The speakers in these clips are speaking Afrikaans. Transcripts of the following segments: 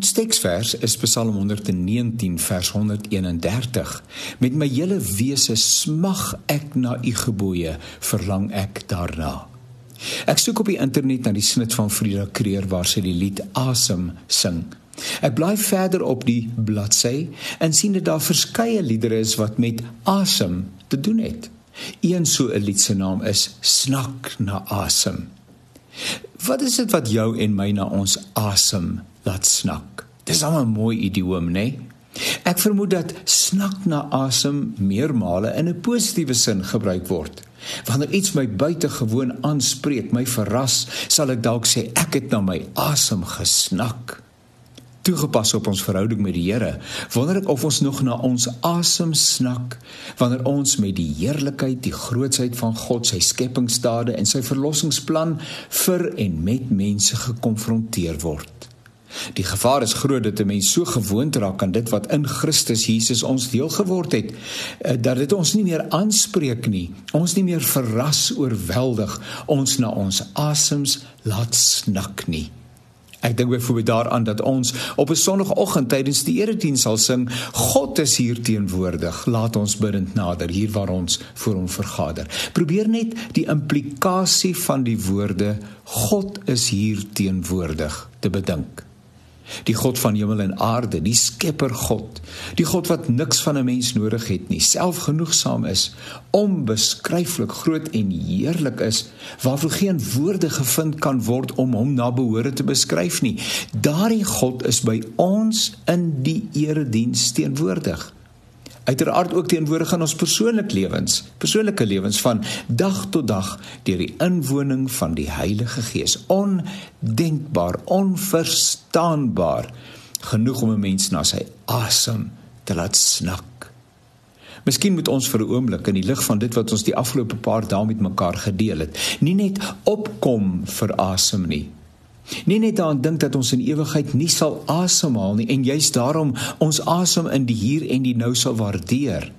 Ons teksvers is Psalm 119 vers 131. Met my hele wese smag ek na u gebooie, verlang ek daarna. Ek soek op die internet na die snit van Frida Kreer waar sy die lied Asem sing. Ek bly verder op die bladsy en sien dat daar verskeie liedere is wat met asem te doen het. Een so 'n lied se naam is Snak na asem. Wat is dit wat jou en my na ons asem laat snak? Dis al 'n mooi idioom, né? Nee? Ek vermoed dat snak na asem meermale in 'n positiewe sin gebruik word. Wanneer iets my buitengewoon aanspreek, my verras, sal ek dalk sê ek het na my asem gesnak toegepas op ons verhouding met die Here. Wonder ek of ons nog na ons asem snak wanneer ons met die heerlikheid, die grootsheid van God, sy skepingsdade en sy verlossingsplan vir en met mense gekonfronteer word. Die gevaar is groot dat 'n mens so gewoond raak aan dit wat in Christus Jesus ons deel geword het, eh, dat dit ons nie meer aanspreek nie. Ons nie meer verras oorweldig ons na ons asems laat snak nie. Ek dink byvoorbeeld daaraan dat ons op 'n sonoggend tydens die erediens sal sing, God is hier teenwoordig. Laat ons bidend nader hier waar ons voor hom vergader. Probeer net die implikasie van die woorde God is hier teenwoordig te bedink die God van hemel en aarde, die Skepper God, die God wat niks van 'n mens nodig het nie, selfgenoegsaam is, onbeskryflik groot en heerlik is, waarvoor geen woorde gevind kan word om hom na behoore te beskryf nie. Daardie God is by ons in die erediens teenwoordig uiteraard ook teenwoordig in ons persoonlike lewens, persoonlike lewens van dag tot dag deur die inwoning van die Heilige Gees. Ondenkbaar, onverstaanbaar genoeg om 'n mens na sy asem te laat snak. Miskien moet ons vir 'n oomblik in die lig van dit wat ons die afgelope paar dae met mekaar gedeel het, nie net opkom vir asem nie, Nie net daaraan dink dat ons in ewigheid nie sal asemhaal nie en juist daarom ons asem in die hier en die nou sal waardeer.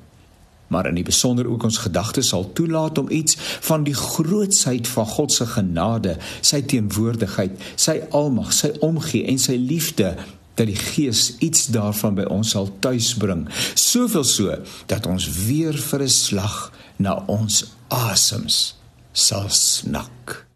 Maar in die besonder ook ons gedagtes sal toelaat om iets van die grootsheid van God se genade, sy teenwoordigheid, sy almag, sy omgee en sy liefde dat die Gees iets daarvan by ons sal tuisbring. Soveel so dat ons weer vir 'n slag na ons asems sal snak.